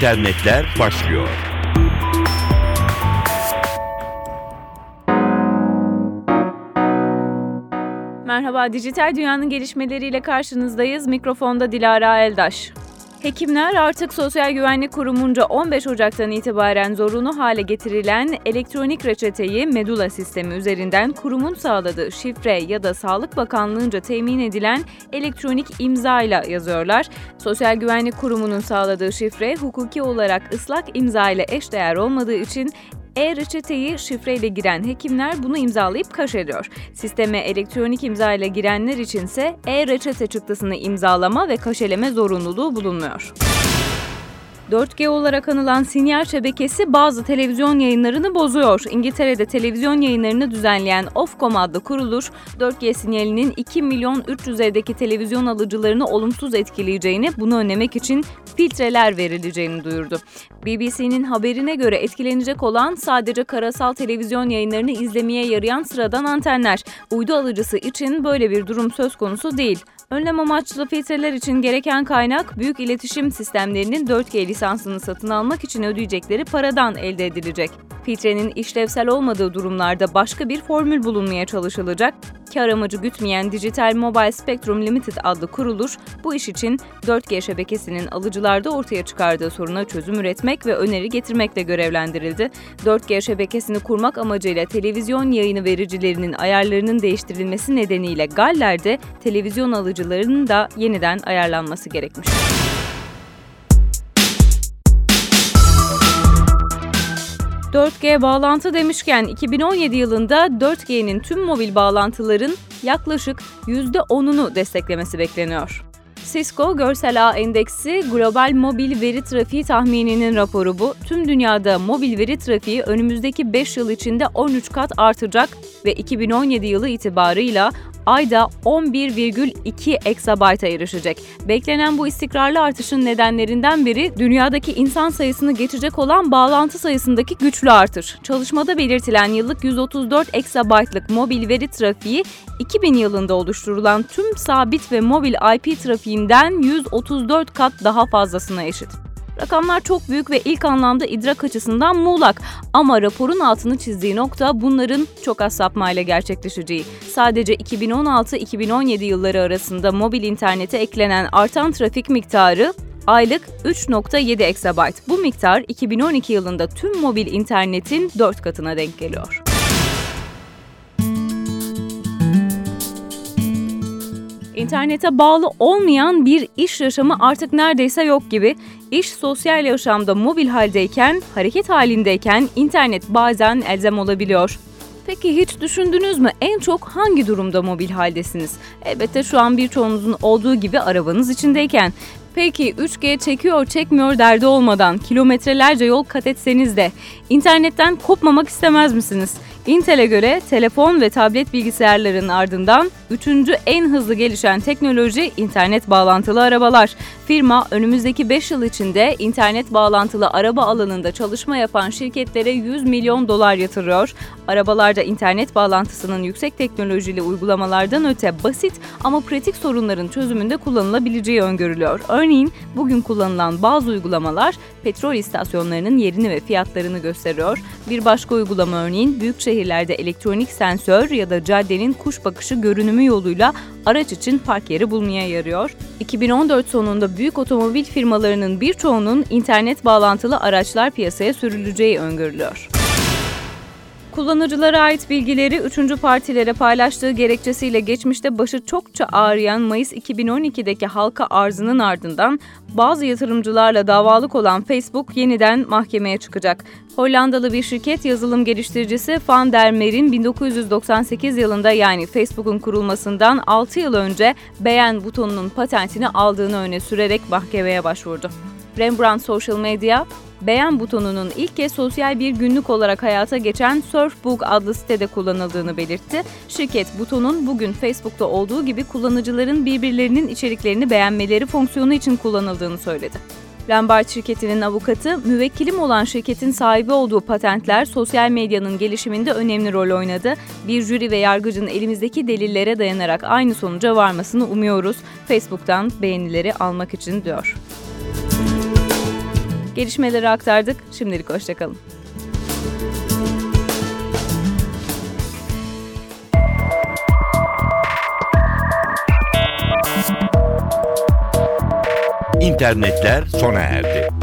internetler başlıyor. Merhaba, dijital dünyanın gelişmeleriyle karşınızdayız. Mikrofonda Dilara Eldaş. Hekimler artık Sosyal Güvenlik Kurumunca 15 Ocak'tan itibaren zorunlu hale getirilen elektronik reçeteyi Medula sistemi üzerinden kurumun sağladığı şifre ya da Sağlık Bakanlığı'nca temin edilen elektronik imza ile yazıyorlar. Sosyal Güvenlik Kurumu'nun sağladığı şifre hukuki olarak ıslak imza ile eşdeğer olmadığı için e-reçeteyi şifreyle giren hekimler bunu imzalayıp kaşeliyor. Sisteme elektronik imza ile girenler içinse e-reçete çıktısını imzalama ve kaşeleme zorunluluğu bulunmuyor. 4G olarak anılan sinyal şebekesi bazı televizyon yayınlarını bozuyor. İngiltere'de televizyon yayınlarını düzenleyen Ofcom adlı kuruluş, 4G sinyalinin 2 milyon 300'erdeki televizyon alıcılarını olumsuz etkileyeceğini, bunu önlemek için filtreler verileceğini duyurdu. BBC'nin haberine göre etkilenecek olan sadece karasal televizyon yayınlarını izlemeye yarayan sıradan antenler. Uydu alıcısı için böyle bir durum söz konusu değil. Önlem amaçlı filtreler için gereken kaynak büyük iletişim sistemlerinin 4G lisansını satın almak için ödeyecekleri paradan elde edilecek. Filtrenin işlevsel olmadığı durumlarda başka bir formül bulunmaya çalışılacak. Kar amacı gütmeyen Digital Mobile Spectrum Limited adlı kuruluş bu iş için 4G şebekesinin alıcılarda ortaya çıkardığı soruna çözüm üretmek ve öneri getirmekle görevlendirildi. 4G şebekesini kurmak amacıyla televizyon yayını vericilerinin ayarlarının değiştirilmesi nedeniyle Galler'de televizyon alıcılarının da yeniden ayarlanması gerekmiş. 4G bağlantı demişken 2017 yılında 4G'nin tüm mobil bağlantıların yaklaşık %10'unu desteklemesi bekleniyor. Cisco Görsel Ağ Endeksi Global Mobil Veri Trafiği tahmininin raporu bu. Tüm dünyada mobil veri trafiği önümüzdeki 5 yıl içinde 13 kat artacak ve 2017 yılı itibarıyla ayda 11,2 exabyte'a erişecek. Beklenen bu istikrarlı artışın nedenlerinden biri dünyadaki insan sayısını geçecek olan bağlantı sayısındaki güçlü artış. Çalışmada belirtilen yıllık 134 exabyte'lık mobil veri trafiği 2000 yılında oluşturulan tüm sabit ve mobil IP trafiğinden 134 kat daha fazlasına eşit. Rakamlar çok büyük ve ilk anlamda idrak açısından muğlak ama raporun altını çizdiği nokta bunların çok az sapmayla gerçekleşeceği. Sadece 2016-2017 yılları arasında mobil internete eklenen artan trafik miktarı aylık 3.7 exabyte. Bu miktar 2012 yılında tüm mobil internetin 4 katına denk geliyor. İnternete bağlı olmayan bir iş yaşamı artık neredeyse yok gibi. İş sosyal yaşamda mobil haldeyken, hareket halindeyken internet bazen elzem olabiliyor. Peki hiç düşündünüz mü en çok hangi durumda mobil haldesiniz? Elbette şu an birçoğunuzun olduğu gibi arabanız içindeyken. Peki 3G çekiyor çekmiyor derdi olmadan kilometrelerce yol kat etseniz de internetten kopmamak istemez misiniz? Intel'e göre telefon ve tablet bilgisayarların ardından üçüncü en hızlı gelişen teknoloji internet bağlantılı arabalar. Firma önümüzdeki 5 yıl içinde internet bağlantılı araba alanında çalışma yapan şirketlere 100 milyon dolar yatırıyor. Arabalarda internet bağlantısının yüksek teknolojili uygulamalardan öte basit ama pratik sorunların çözümünde kullanılabileceği öngörülüyor. Örneğin bugün kullanılan bazı uygulamalar petrol istasyonlarının yerini ve fiyatlarını gösteriyor. Bir başka uygulama örneğin büyük şehirlerde elektronik sensör ya da caddenin kuş bakışı görünümü yoluyla araç için park yeri bulmaya yarıyor. 2014 sonunda büyük otomobil firmalarının birçoğunun internet bağlantılı araçlar piyasaya sürüleceği öngörülüyor. Kullanıcılara ait bilgileri üçüncü partilere paylaştığı gerekçesiyle geçmişte başı çokça ağrıyan Mayıs 2012'deki halka arzının ardından bazı yatırımcılarla davalık olan Facebook yeniden mahkemeye çıkacak. Hollandalı bir şirket yazılım geliştiricisi Van der Mer'in 1998 yılında yani Facebook'un kurulmasından 6 yıl önce beğen butonunun patentini aldığını öne sürerek mahkemeye başvurdu. Rembrandt Social Media, beğen butonunun ilk kez sosyal bir günlük olarak hayata geçen Surfbook adlı sitede kullanıldığını belirtti. Şirket butonun bugün Facebook'ta olduğu gibi kullanıcıların birbirlerinin içeriklerini beğenmeleri fonksiyonu için kullanıldığını söyledi. Lombard şirketinin avukatı, müvekkilim olan şirketin sahibi olduğu patentler sosyal medyanın gelişiminde önemli rol oynadı. Bir jüri ve yargıcın elimizdeki delillere dayanarak aynı sonuca varmasını umuyoruz. Facebook'tan beğenileri almak için diyor. Gelişmeleri aktardık. Şimdilik hoşçakalın. İnternetler sona erdi.